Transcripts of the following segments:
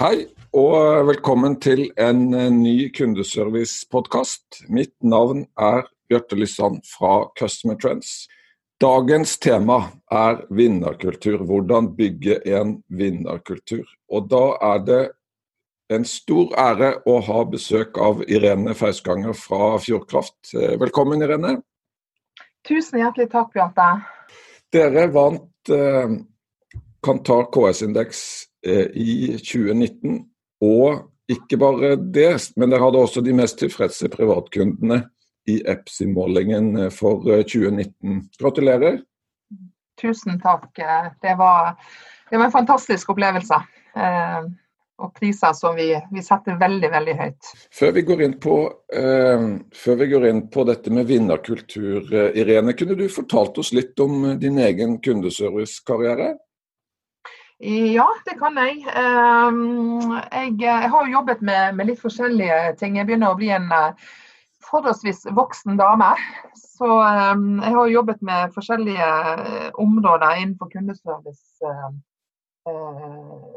Hei, og velkommen til en eh, ny kundeservice-podkast. Mitt navn er Bjarte Lysand fra Customer Trends. Dagens tema er vinnerkultur. Hvordan bygge en vinnerkultur. Og da er det en stor ære å ha besøk av Irene Fausganger fra Fjordkraft. Eh, velkommen, Irene. Tusen hjertelig takk, Bjarte. Dere vant eh, Kantar KS-indeks i 2019. Og ikke bare det, men dere hadde også de mest tilfredse privatkundene i EPSI-målingen eh, for 2019. Eh, Gratulerer. Tusen takk. Det var, det var en fantastisk opplevelse. Eh, og priser som vi, vi, setter veldig, veldig høyt. Før vi, på, eh, før vi går inn på dette med vinnerkultur, Irene, kunne du fortalt oss litt om din egen kundeservicekarriere? Ja, det kan jeg. Jeg, jeg har jo jobbet med, med, litt forskjellige ting. Jeg begynner å bli en forholdsvis voksen dame. Så jeg har jobbet med forskjellige områder innenfor kundeservice.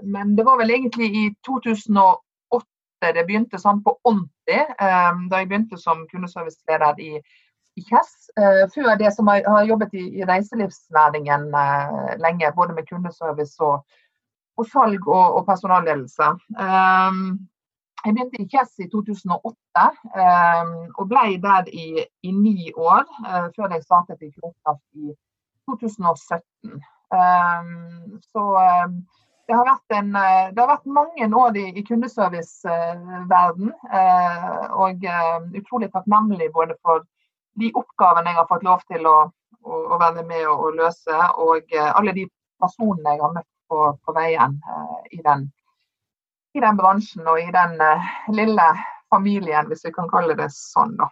Men det var vel egentlig i 2008 det begynte sånn på ordentlig. Da jeg begynte som kundeserviceleder i i Kjess. Uh, før det som har, har jobbet i, i reiselivsnæringen uh, lenge, både med kundeservice og, og salg og, og personalledelse. Um, jeg begynte i Kjess i 2008 um, og ble der i, i ni år, uh, før jeg startet i Fjordkraft i 2017. Um, så det har, en, det har, vært mange år i, i kundeserviceverden, og utrolig takknemlig både for de oppgavene jeg har fått lov til å, å, å være med og, og løse, og uh, alle de personene jeg har møtt på, på veien uh, i, den, i, den, bransjen og i den uh, lille familien, hvis vi kan kalle det sånn. da.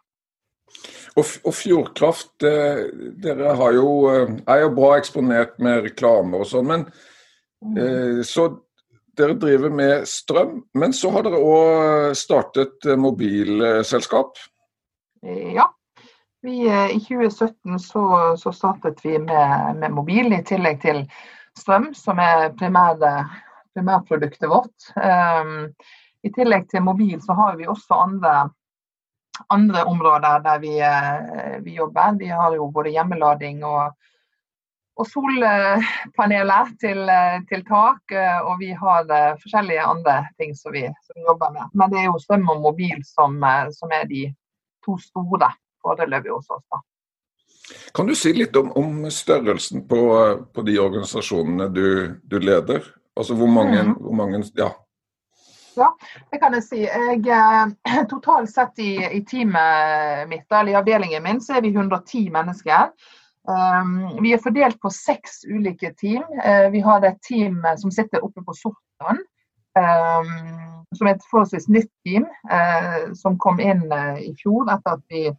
Og, og Fjordkraft, dere jo, er jo bra eksponert med reklame og sånn, men mm. så dere driver med strøm, men så har dere òg startet mobilselskap? Ja, vi, eh, I 2017 så, så startet vi med, med, mobil, i tillegg til strøm, som er primære, primærproduktet vårt. Um, I tillegg til mobil så har vi også andre, andre områder der vi, eh, vi, jobber. Vi har jo både hjemmelading og, og solpaneler til, til, tak, og vi har forskjellige andre ting som vi, som vi, jobber med. Men det er jo strøm og mobil som, som er de to store foreløpig hos oss. da. Kan du si litt om, om størrelsen på, på, de organisasjonene du, du leder? Altså hvor mange, mm. hvor mange ja. ja. det kan jeg si. Jeg, eh, totalt sett i, i, teamet mitt, eller i avdelingen min, så er vi 110 mennesker. Um, vi er fordelt på seks ulike team. Uh, vi har et team som sitter oppe på Sortland. Um, som er et forholdsvis nytt team, uh, som kom inn uh, i fjor etter at vi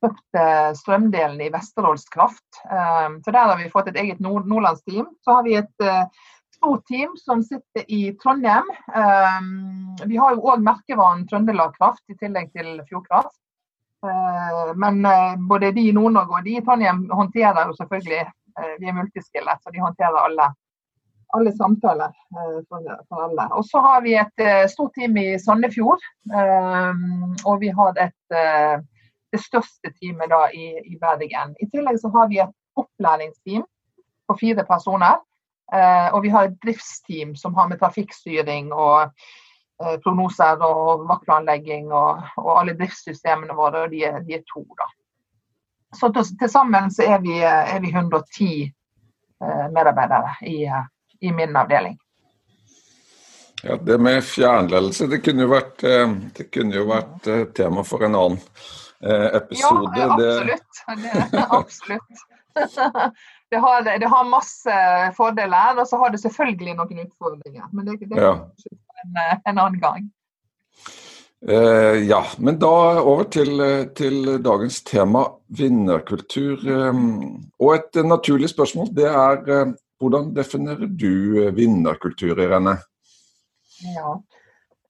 kjøpt strømdelen i Vesterålens Kraft. Ehm, så der har vi fått et eget nord nordlandsteam. Så har vi et eh, stort team som sitter i Trondheim. Ehm, vi har jo òg merkevaren Trøndelag Kraft i tillegg til Fjordkraft. Ehm, men eh, både de i Nord-Norge og de i Trondheim håndterer jo selvfølgelig eh, Vi er multiskillet, så de håndterer alle, alle samtaler for alle. Og så har vi et stort team i Sandefjord. Og vi har et det største teamet da i, i, Bergen. I tillegg så har vi et opplæringsteam på fire personer. Eh, og vi har et driftsteam som har med trafikkstyring og eh, prognoser og vaktplanlegging og, og, alle driftssystemene våre, og de er, de er to. da. Så til sammen så er vi, er vi 110 eh, medarbeidere i, i min avdeling. Ja, Det med fjernledelse det kunne jo vært, eh, kunne jo vært eh, tema for en annen Eh, episode. Ja, absolutt. Det, absolutt. Det har, det har, masse fordeler, og så har det selvfølgelig noen utfordringer. Men det, det ja. en, en, annen gang. Eh, ja, men da over til, til, dagens tema, vinnerkultur. Eh, og et naturlig spørsmål det er eh, hvordan definerer du vinnerkultur, Irene? Ja, eh,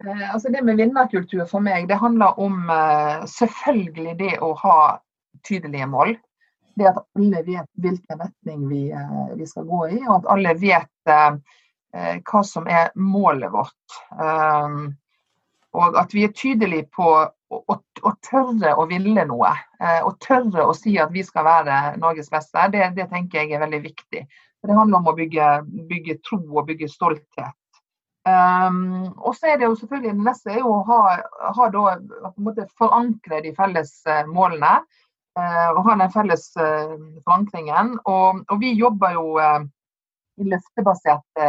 altså Det med vinnerkultur for meg, det handler om eh, selvfølgelig det å ha tydelige mål. Det at alle vet hvilken retning vi, eh, vi skal gå i, og at alle vet eh, hva som er målet vårt. Um, og at vi er tydelige på å, å, å tørre å ville noe. Eh, og tørre å si at vi skal være Norges beste. Det, det tenker jeg er veldig viktig. For Det handler om å bygge, bygge tro og bygge stolthet. Um, og så er det jo selvfølgelig Det neste er jo å ha, ha da, måte forankre de felles uh, målene. Uh, og ha den felles uh, forankringen. Og, og, vi jobber jo i løftebasert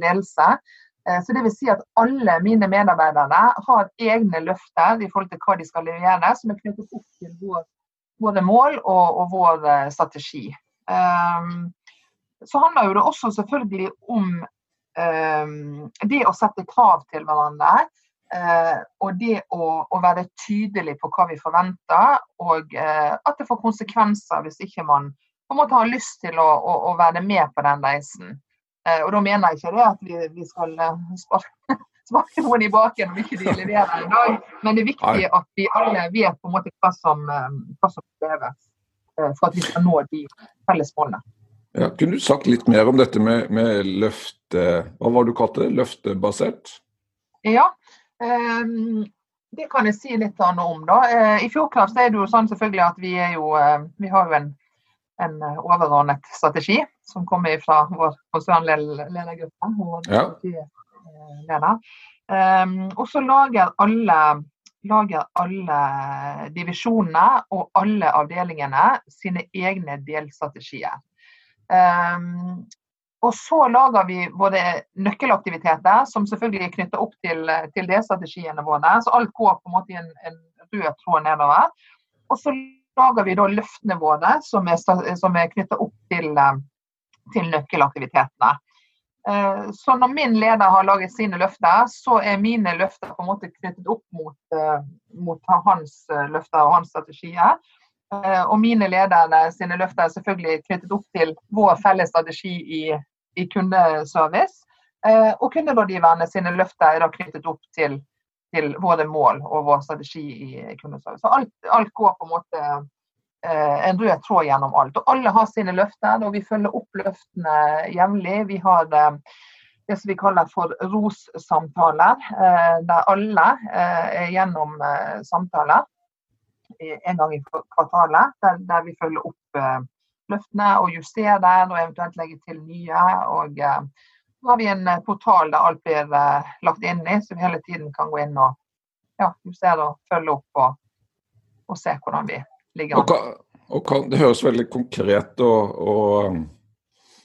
ledelse. Eh, så det vil si at alle mine medarbeidere har egne løfter i forhold til hva de skal levere, som er knyttet opp til vår, våre mål og, og vår eh, strategi. Um, så handler jo det også selvfølgelig om det å sette krav til hverandre. Uh, og det å, å, være tydelig på hva vi forventer, og uh, at det får konsekvenser hvis ikke man på en måte har lyst til å, å, å være med på den reisen. Eh, og da mener jeg ikke det at vi, vi skal eh, sparke, sparke noen i baken om ikke de leverer i dag, men det er viktig at vi alle vet på en måte hva som, eh, hva som kreves for at vi skal nå de felles målene. Ja, kunne du sagt litt mer om dette med, med løfte, hva var det du kalte det, løftebasert? Ja, um, det kan jeg si litt om. da. I Fjordkraft er det jo sånn selvfølgelig at vi jo, vi har jo en en eh, overordnet strategi som kommer fra vår konsernledergruppe. Ja. Um, og så lager alle, lager alle divisjonene og alle avdelingene sine egne delstrategier. Um, og så lager vi våre nøkkelaktiviteter, som selvfølgelig er knytta opp til, til strategiene våre. Så alt går på en måte i en, en rød tråd nedover. Og så lager vi da løftene våre som er, som er knytta opp til, eh, til nøkkelaktivitetene. Eh, så når min leder har laget sine løfter, så er mine løfter på en måte knyttet opp mot, eh, mot hans løfter og hans strategier. Og mine ledere sine løfter er selvfølgelig knyttet opp til vår felles strategi i, i kundeservice. Og kunderådgiverne sine løfter er da knyttet opp til til våre mål og vår strategi i kundeservice. Så alt, alt, går på en måte eh, en rød tråd gjennom alt. Og alle har sine løfter, og vi følger opp løftene jevnlig. Vi har det, eh, som vi kaller for ROS-samtaler, eh, der alle eh, er gjennom eh, samtaler en gang i kvartalet, der, der vi følger opp eh, løftene og justerer og eventuelt legger til nye. og så har vi en eh, portal der alt blir lagt inn i, så vi hele tiden kan gå inn og ja, justere og følge opp og, og se hvordan vi ligger an. Og, Kan, det høres veldig konkret og, og,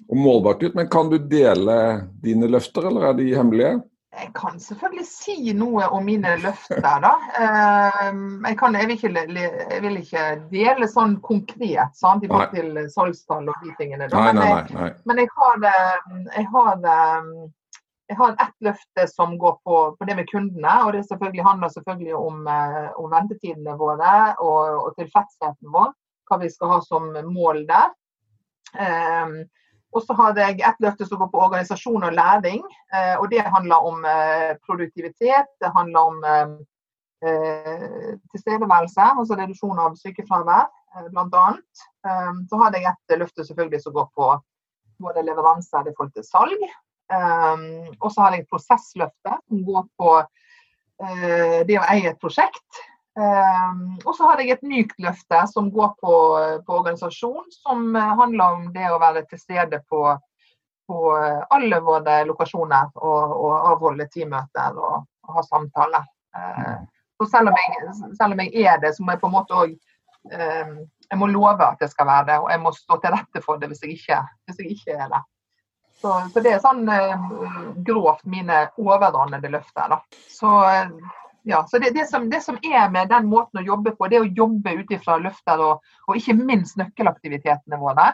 og målbart ut, men kan du dele dine løfter, eller er de hemmelige? Jeg kan selvfølgelig si noe om mine løfter, da. Ehm, jeg, kan, jeg, vil, ikke, jeg vil, ikke, dele sånn konkret sant, i forhold til salgstall og de tingene. Da. Men, jeg, men jeg, har, ehm, jeg, har, ehm, jeg har ett løfte som går på, på, det med kundene. og Det selvfølgelig handler selvfølgelig om, eh, om ventetidene våre og, og tilfredsheten vår. Hva vi skal ha som mål der. Og så har jeg et løfte som går på organisasjon og læring. Eh, og det handler om eh, produktivitet. Det handler om eh, tilstedeværelse, altså reduksjon av sykefravær, bl.a. Så har jeg et løfte selvfølgelig som går på både leveranser i forhold til salg. Og så har jeg et prosessløfte som går på det å eie et prosjekt. Um, og så har jeg et mykt løfte som går på, på, organisasjon, som eh, handler om det å være til stede på, på eh, alle våre lokasjoner og, og avholde teammøter og, og, ha samtaler. Uh, så selv om, jeg, selv om, jeg, er det, så må jeg på en måte òg um, Jeg må love at jeg skal være det, og jeg må stå til rette for det hvis jeg ikke, hvis jeg ikke er det. Så, så, det er sånn uh, grovt mine overordnede løfter. Da. Så ja, så det, det, som, det, som, er med den måten å jobbe på, det å jobbe ut ifra løfter og, og, ikke minst nøkkelaktivitetene våre,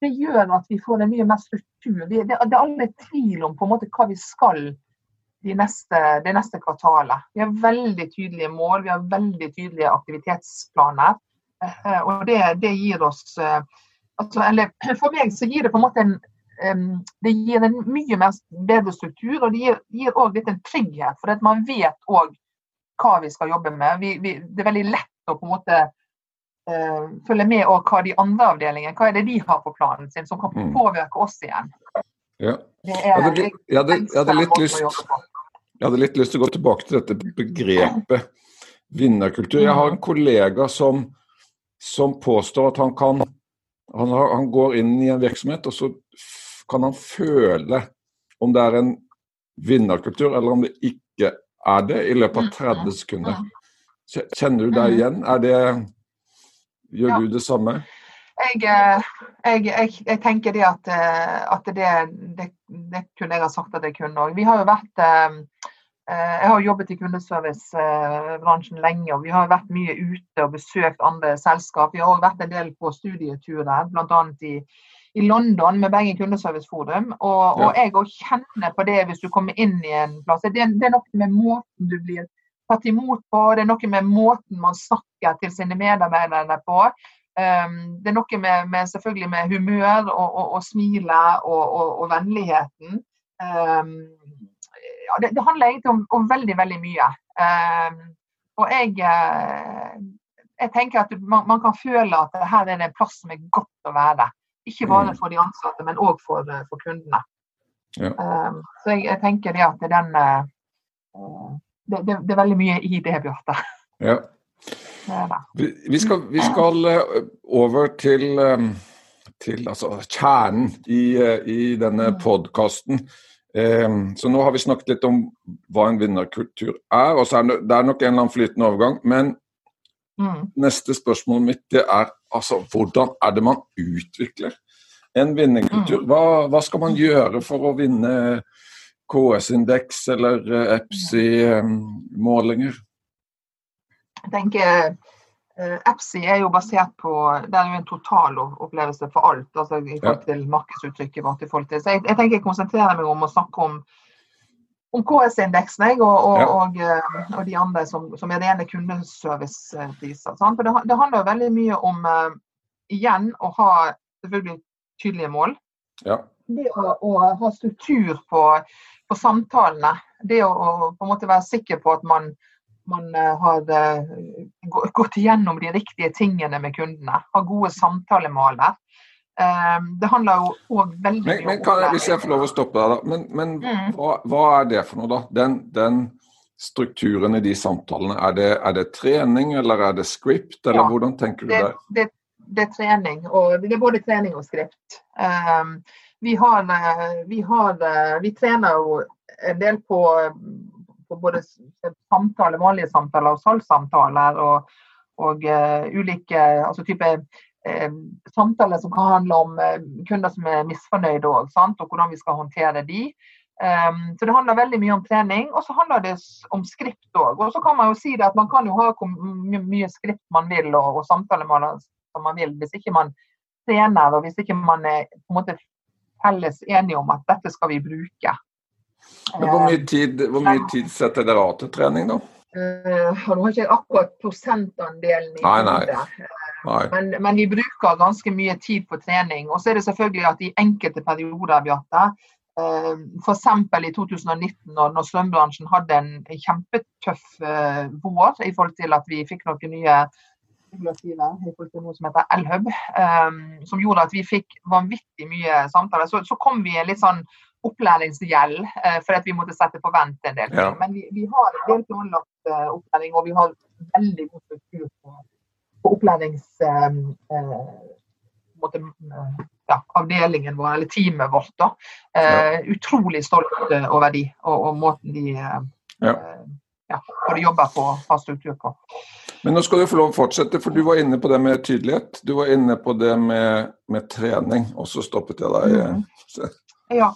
det gjør at vi får en mye mer struktur. Det, det, er aldri tvil om på en måte hva vi skal det neste, det neste kvartalet. Vi har veldig tydelige mål, vi har veldig tydelige aktivitetsplaner. Eh, og det, det gir oss altså, Eller for meg så gir det på en måte en det gir en mye mer bedre struktur, og det gir òg litt en trygghet. For at man vet òg hva vi skal jobbe med. Vi, vi, det er veldig lett å på en måte uh, følge med og hva de andre avdelingene hva er det de har på planen sin, som kan mm. påvirke oss igjen. Ja. jeg, hadde, jeg, hadde, jeg, hadde litt lyst, jeg hadde litt lyst til å gå tilbake til dette begrepet vinnerkultur. Jeg har en kollega som, som påstår at han kan han, har, han, går inn i en virksomhet, og så kan han føle om det er en vinnerkultur eller om det ikke er det, i løpet av 30 mm, sekunder. Kjenner du deg mm. igjen? Er det, gjør ja. du det samme? Jeg, eh, jeg, jeg, jeg tenker det at, eh, at det, det, det, kunne jeg ha sagt at jeg kunne òg. Vi har jo vært eh, jeg har jobbet i kundeservicebransjen lenge, og vi har vært mye ute og besøkt andre selskap. Vi har òg vært en del på studieturer, bl.a. i i London med Bergen kundeserviceforum. Og, og jeg òg kjenner på det hvis du kommer inn i en plass. Det, det, er noe med måten du blir tatt imot på, det er noe med måten man snakker til sine medarbeidere på. Um, det er noe med, med, selvfølgelig med humør og, og, og smilet og, og, vennligheten. Um, ja, det, det, handler egentlig om, om veldig, veldig mye. Um, og jeg, eh, jeg tenker at man, man, kan føle at her er det en plass som er godt å være. Ikke bare mm. for de ansatte, men òg for, eh, for, kundene. Ja. Um, så jeg, jeg, tenker det at den uh, det, det, det, er veldig mye i det, Bjarte. Ja. Vi, skal, vi skal uh, over til, um, til altså, kjernen i, i denne mm. podkasten. Um, så nå har vi snakket litt om hva en vinnerkultur er. og så er det, det er nok en eller annen flytende overgang. Men mm. neste spørsmål mitt det er Altså, hvordan er det man utvikler en vinnerkultur? Mm. Hva, hva, skal man gjøre for å vinne KS-indeks eller eh, EPSI-målinger? Jeg tenker EPSI er jo basert på Det er jo en totalopplevelse for alt. altså i forhold til markedsuttrykket vårt. i forhold til, så jeg, jeg tenker jeg konsentrerer meg om å snakke om om KS-indeksen og, og, ja. og, eh, og, de andre som, som er rene kundeservicepriser. For det, det, handler veldig mye om uh, igjen å ha selvfølgelig tydelige mål. Ja. Det å, å, ha struktur på, på, samtalene. Det å, å, på en måte være sikker på at man, man uh, har uh, gått igjennom de riktige tingene med kundene. Ha gode samtalemåler. Ehm, det handler jo òg veldig mye men, kan, Hvis jeg får lov å stoppe deg, da. Men, men mm. hva, hva, er det for noe, da? Den, den strukturen i de samtalene, er det, er det, trening eller er det script, eller ja, hvordan tenker du det? Det, det, er trening, og det er både trening og script. Um, vi, har, vi, har, vi trener jo en del på, på både samtaler, vanlige samtaler og salgssamtaler. og og uh, ulike altså type samtaler som kan handle om eh, kunder som er misfornøyde òg, og hvordan vi skal håndtere de. Um, så Det handler veldig mye om trening, og så handler det om skript òg. Og så kan man jo si det at man kan jo ha hvor mye skript man vil og, og samtalemåler som man vil, hvis ikke man trener og hvis ikke man er på en måte felles enige om at dette skal vi bruke. Men Hvor mye tid, hvor mye tid setter dere av til trening, da? Uh, nå har ikke jeg akkurat prosentandelen i nei, nei. Men, men, vi bruker ganske mye tid på trening. Og så er det selvfølgelig at i enkelte perioder, Bjarte, eh, f.eks. i 2019 når, når strømbransjen hadde en kjempetøff eh, vår i forhold til at vi fikk noen nye i forhold til noe som heter Elhub, um, som gjorde at vi fikk vanvittig mye samtaler. Så, så kom vi i en litt sånn opplæringsgjeld for at vi måtte sette på vent en del. Ja. Men vi, vi, har en del planlagt opplæring, og vi har veldig god struktur på på opplæringsavdelingen Eh, måte, ja, vår, eller teamet vårt. da. Eh, utrolig stolt over de og, og måten de eh, ja. ja, både jobber på og har struktur på. Men nå skal du få lov å fortsette, for du var inne på det med tydelighet. Du var inne på det med, med trening, og så stoppet jeg deg. Mm. Ja.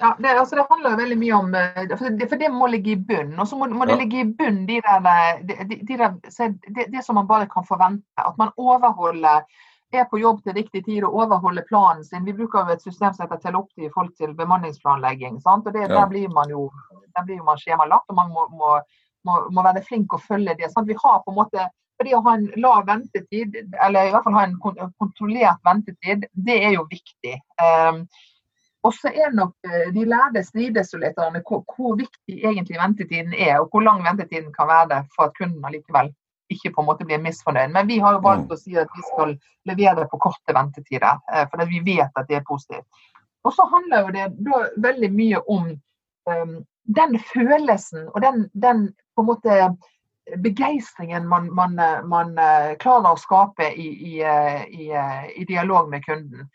Ja, det, altså det, handler veldig mye om eh, For det, for det må ligge i bunnen. Og så må, må, det ligge i bunnen de de, de det, det, som man bare kan forvente. At man overholder er på jobb til riktig tid og overholder planen sin. Vi bruker jo et system som heter Telopti folk til bemanningsplanlegging. Sant? og det, Der blir man jo der blir man skjemalagt, og man må, må, må, må være flink å følge det. Sant? vi har på en måte for det å ha en lav ventetid, eller i hvert fall ha en kontrollert ventetid, det er jo viktig. Um, og så er nok eh, De lærde strides jo litt om hvor, hvor, viktig egentlig ventetiden er, og hvor lang ventetiden kan være for at kunden allikevel ikke på en måte blir misfornøyd. Men vi har jo valgt mm. å si at vi skal levere på korte ventetider, eh, for vi vet at det er positivt. Og så handler jo det da veldig mye om um, den følelsen og den, den, på en måte begeistringen man, man, man, eh, klarer å skape i, i, i, i dialog med kunden.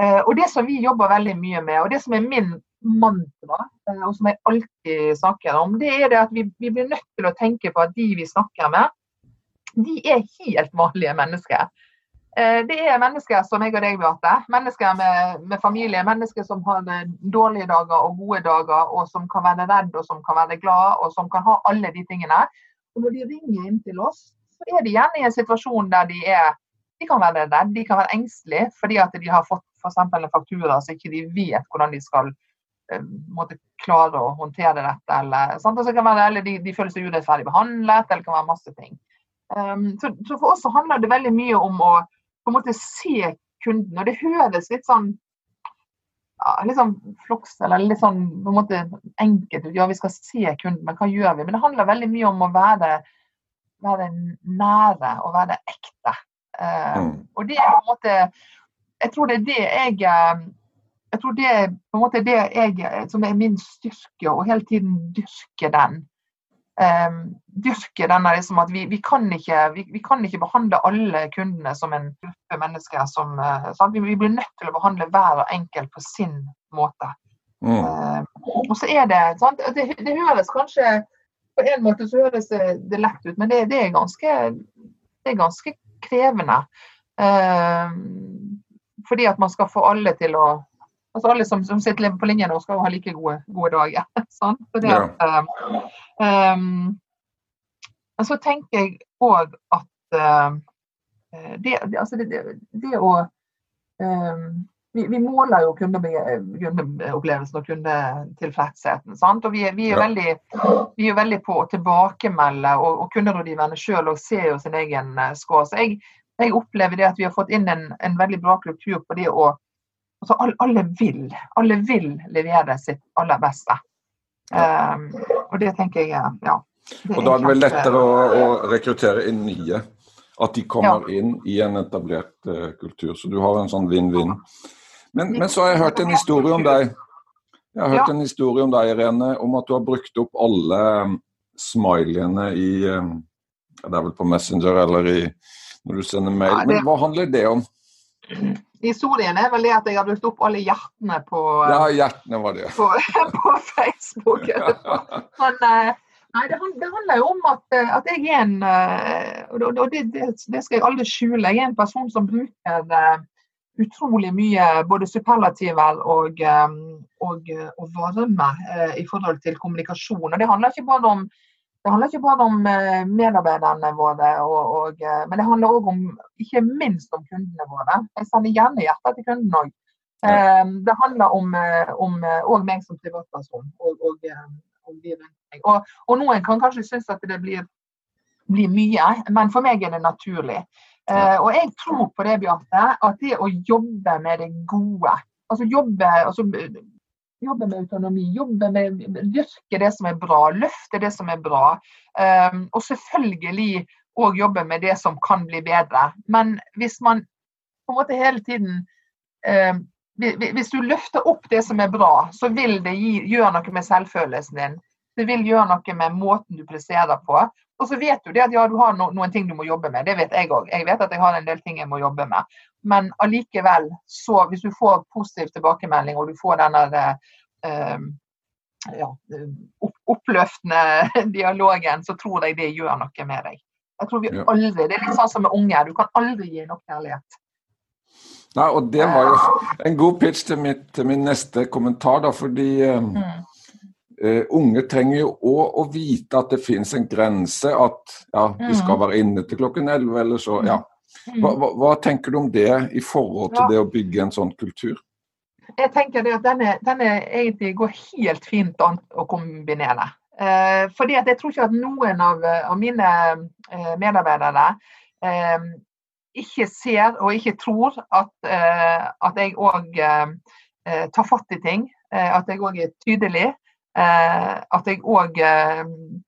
Eh, og Det som vi jobber veldig mye med, og det som er min mantra, eh, og som jeg alltid snakker om, det er det at vi, vi blir nødt til å tenke på at de vi snakker med, de er helt vanlige mennesker. Eh, det er mennesker som jeg og deg, Beate. Mennesker med, med, familie. Mennesker som har dårlige dager og gode dager, og som kan være redd og som kan være glad, og som kan ha alle de tingene. Og når de ringer inn til oss, så er de gjerne i en situasjon der de er de kan være redde, de kan være engstelige fordi at de har fått f.eks. en faktura så ikke de vet hvordan de skal uh, måtte klare å håndtere dette. Eller, kan være, eller de, de, føler seg urettferdig behandlet, eller det kan være masse ting. Um, så, så, for oss så handler det veldig mye om å på en måte se kunden. Og det høres litt sånn ja, litt sånn floks eller litt sånn på en måte enkelt ut. Ja, vi skal se kunden, men hva gjør vi? Men det handler veldig mye om å være, være nære og være ekte. Uh, mm. Og det er på en måte Jeg tror det er det jeg eh, jeg tror det er på en måte det jeg, som er min styrke, å hele tiden dyrke den. Um, dyrke den liksom at vi, vi, kan ikke, vi, vi, kan ikke, behandle alle kundene som en gruppe mennesker. Som, uh, vi, vi, blir nødt til å behandle hver enkelt på sin måte. Mm. Uh, og så er det, sant? Det, det høres kanskje På en måte så høres det, det lett ut, men det, det, er ganske, det er ganske krevende. Eh, fordi at man skal få alle til å altså Alle som, som sitter på linje nå, skal jo ha like gode, gode dager. sånn? Fordi at, ja. um, så tenker jeg òg at uh, det, det, altså det, det, å um, vi, vi, måler jo kundeopplevelsen og kundetilfredsheten. Sant? Og vi, vi, er veldig, vi, er veldig, på å tilbakemelde, og, og kunderådgiverne sjøl ser jo sin egen score. Så jeg, jeg opplever det at vi har fått inn en, en veldig bra kultur på det å altså alle, vil. Alle vil levere sitt aller beste. Um, og det tenker jeg ja. og da er det vel lettere å, å, rekruttere inn nye? At de kommer ja. inn i en etablert uh, kultur. Så du har en sånn vinn-vinn. Men, men, så har jeg hørt en historie om deg. Jeg har hørt ja. en historie om deg, Irene, om at du har brukt opp alle um, smileyene i um, Det er vel på Messenger eller i når du sender mail. Ja, det... Men hva handler det om? Historien er vel det at jeg har brukt opp alle hjertene på, ja, hjertene var det. på, på Facebook. Men, eh, nei, det, handler jo om at, eh, at jeg er en eh, Og det, det, skal jeg aldri skjule. Jeg er en person som bruker utrolig mye både superlativer og, og, og varme i forhold til kommunikasjon. Og Det handler ikke bare om ikke bare om eh, medarbeiderne våre, og, eh, men det handler òg om, ikke minst om kundene våre. Jeg sender gjerne hjertet til kunden òg. Ja. Eh, det handler om, om meg som privatperson og, og, og, og noen kan kanskje synes at det blir, blir, mye, men for meg er det naturlig. Og jeg tror på det, Bjarte, at det å jobbe med det gode altså jobbe, altså Jobbe med autonomi, jobbe med dyrke det som er bra, løfte det som er bra. Um, og selvfølgelig òg jobbe med det som kan bli bedre. Men hvis man på en måte hele tiden um, Hvis du løfter opp det som er bra, så vil det gjøre noe med selvfølelsen din. Det vil gjøre noe med måten du presserer på. Og så vet du det at ja, du har no noen ting du må jobbe med. Det vet jeg òg. Jeg vet at jeg har en del ting jeg må jobbe med. Men allikevel, så hvis du får positiv tilbakemelding og du får denne eh, ja, oppløftende dialogen, så tror jeg det gjør noe med deg. Jeg tror vi aldri, Det er litt sånn som med unge. Du kan aldri gi nok kjærlighet. Nei, og Det var jo en god pitch til, mitt, til min neste kommentar. da, fordi um, mm. Uh, Unge trenger jo òg å vite at det finnes en grense. At ja, de skal mm. være inne til klokken 11 eller så. ja. Mm. Hva, hva, hva, tenker du om det i forhold til ja. det å bygge en sånn kultur? jeg tenker det at denne, denne egentlig går helt fint an å kombinere. Eh, fordi at jeg tror ikke at noen av, av mine uh, medarbeidere ikke ser og ikke tror at, at jeg òg tar fatt i ting. at jeg òg er tydelig. At jeg òg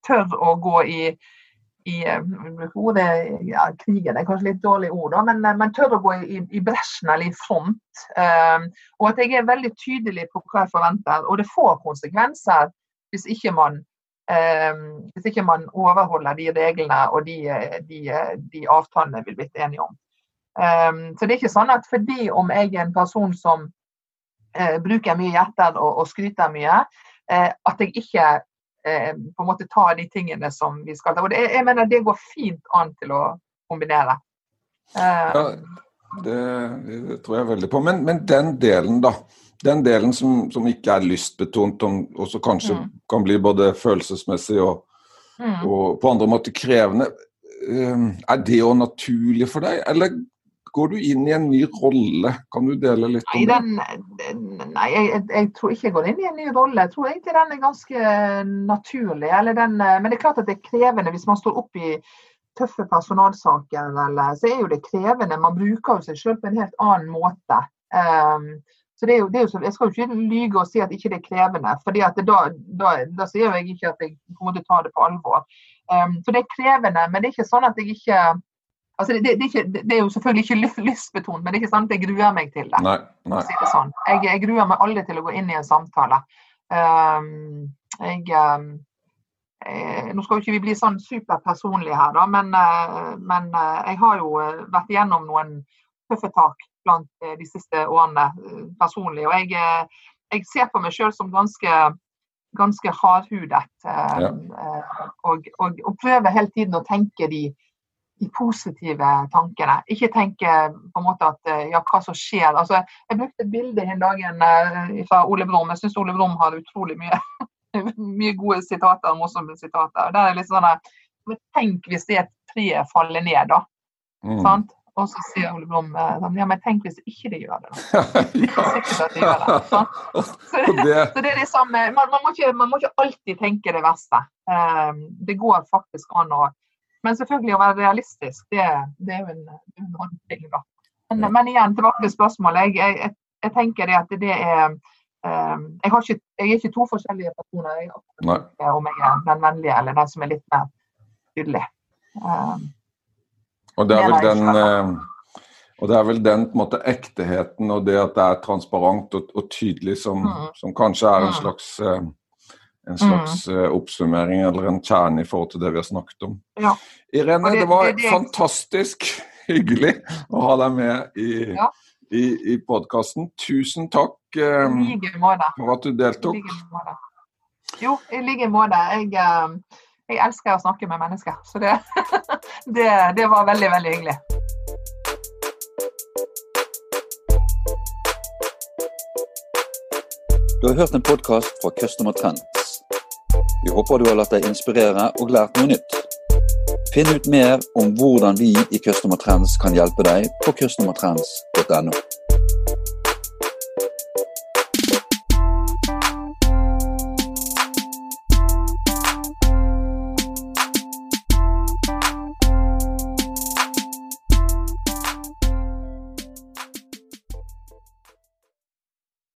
tør å gå i i ordet, ja, krigen er kanskje litt dårlig ord, da, men, men tør å gå i, i bresjen eller i front. Og at jeg er veldig tydelig på hva jeg forventer. Og det får konsekvenser hvis ikke man, hvis ikke man overholder de reglene og de, de, de avtalene vi er blitt enige om. Så det er ikke sånn at fordi om jeg er en person som bruker mye hjerter og, og skryter mye, at jeg ikke eh, på en måte tar de tingene som vi skal ta. Og det, jeg mener det går fint an til å kombinere. Eh, ja, det, det, tror jeg veldig på. Men, men, den delen, da. Den delen som, som ikke er lystbetont, og som kanskje mm. kan bli både følelsesmessig og, mm. og på andre måter krevende. Eh, er det jo naturlig for deg, eller går du inn i en ny rolle? Kan du dele litt om det? Den, nei, jeg, jeg, tror ikke jeg går inn i en ny rolle. Jeg tror egentlig den er ganske naturlig. Den, men det er klart at det er krevende hvis man står opp i tøffe personalsaker. Eller, så er jo det krevende. Man bruker jo seg selv på en helt annen måte. Um, så det er jo, det er jo, Jeg skal jo ikke lyge og si at ikke det er krevende, for da, da, da, sier jeg ikke at jeg kommer til å tar det på alvor. Um, så det er krevende, men det er ikke sånn at jeg ikke Altså, det, det, det, er ikke, det, er jo selvfølgelig ikke lystbetont, men det er ikke sant jeg gruer meg til det. Nei, nei. Si sånn. jeg, jeg, gruer meg aldri til å gå inn i en samtale. Um, jeg, um, jeg, nå skal jo ikke vi bli sånn superpersonlige her, da, men, uh, men uh, jeg har jo eh, vært igjennom noen tøffe tak blant uh, de siste årene personlig. Og jeg, jeg, ser på meg sjøl som ganske, ganske hardhudet. Ja. Og, og, og, prøver hele tiden å tenke de de positive tankene. Ikke tenke på en måte at eh, ja, hva som skjer. Altså, jeg brukte et bilde en dag eh, fra Ole Brumm. Jeg syns Ole Brumm har utrolig mye, mye gode sitater, morsomme sitater. Der er litt sånn at, Tenk hvis det treet faller ned, da. Mm. Sant? Og så sier Ole Brumm eh, sånn, ja, men tenk hvis ikke de gjør det. da. Sikkert at de gjør det. Sant? Så, så det er liksom, man, man, må ikke, man, må ikke, alltid tenke det verste. det går faktisk an å men selvfølgelig å være realistisk, det, det er jo en, en annen ting. da. Men, men, igjen, tilbake til spørsmålet. Jeg, jeg, jeg tenker det at det er um, jeg, ikke, jeg, er ikke to forskjellige personer. Jeg, om jeg er den vennlige eller den som er litt mer tydelig. Um, og det er vel den uh, og det er vel den måte, ekteheten og det at det er transparent og, og tydelig som, mm. som, kanskje er en mm. slags uh, en slags mm. uh, oppsummering eller en kjerne i forhold til det vi har snakket om. Ja. Irene, det, det, var det, det, fantastisk hyggelig å ha deg med i, ja. i, i podkasten. Tusen takk um, for at du deltok. I like jo, i like måte. Jeg, uh, jeg, elsker å snakke med mennesker, så det, det var veldig, veldig hyggelig. Du har hørt en podkast fra Customer Trend. Vi håper du har latt deg inspirere og lært noe nytt. Finn ut mer om hvordan vi i Customer Trends kan hjelpe deg på customertrends.no.